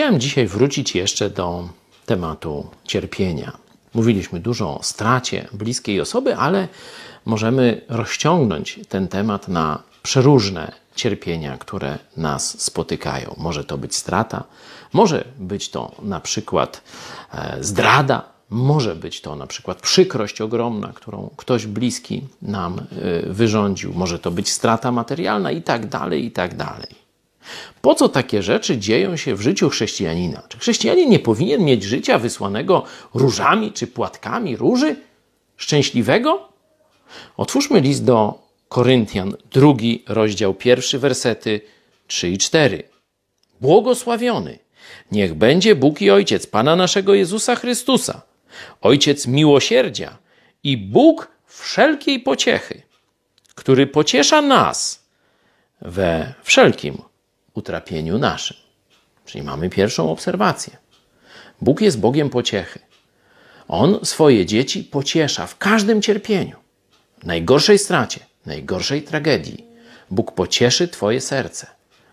Chciałem dzisiaj wrócić jeszcze do tematu cierpienia. Mówiliśmy dużo o stracie bliskiej osoby, ale możemy rozciągnąć ten temat na przeróżne cierpienia, które nas spotykają. Może to być strata, może być to na przykład e, zdrada, może być to na przykład przykrość ogromna, którą ktoś bliski nam e, wyrządził, może to być strata materialna i tak dalej, i tak dalej. Po co takie rzeczy dzieją się w życiu chrześcijanina? Czy chrześcijanin nie powinien mieć życia wysłanego różami czy płatkami róży? Szczęśliwego? Otwórzmy list do Koryntian, drugi rozdział, pierwszy wersety 3 i 4. Błogosławiony niech będzie Bóg i Ojciec Pana naszego Jezusa Chrystusa, Ojciec miłosierdzia i Bóg wszelkiej pociechy, który pociesza nas we wszelkim utrapieniu naszym. Czyli mamy pierwszą obserwację. Bóg jest Bogiem pociechy. On swoje dzieci pociesza w każdym cierpieniu, najgorszej stracie, najgorszej tragedii. Bóg pocieszy Twoje serce.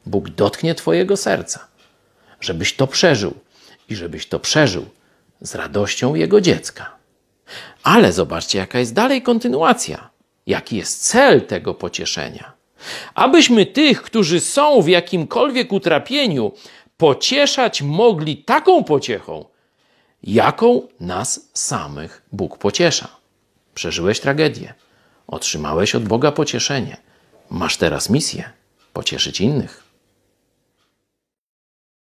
Bóg dotknie Twojego serca, żebyś to przeżył i żebyś to przeżył z radością Jego dziecka. Ale zobaczcie, jaka jest dalej kontynuacja. Jaki jest cel tego pocieszenia? Abyśmy tych, którzy są w jakimkolwiek utrapieniu, pocieszać mogli taką pociechą, jaką nas samych Bóg pociesza. Przeżyłeś tragedię, otrzymałeś od Boga pocieszenie. Masz teraz misję pocieszyć innych.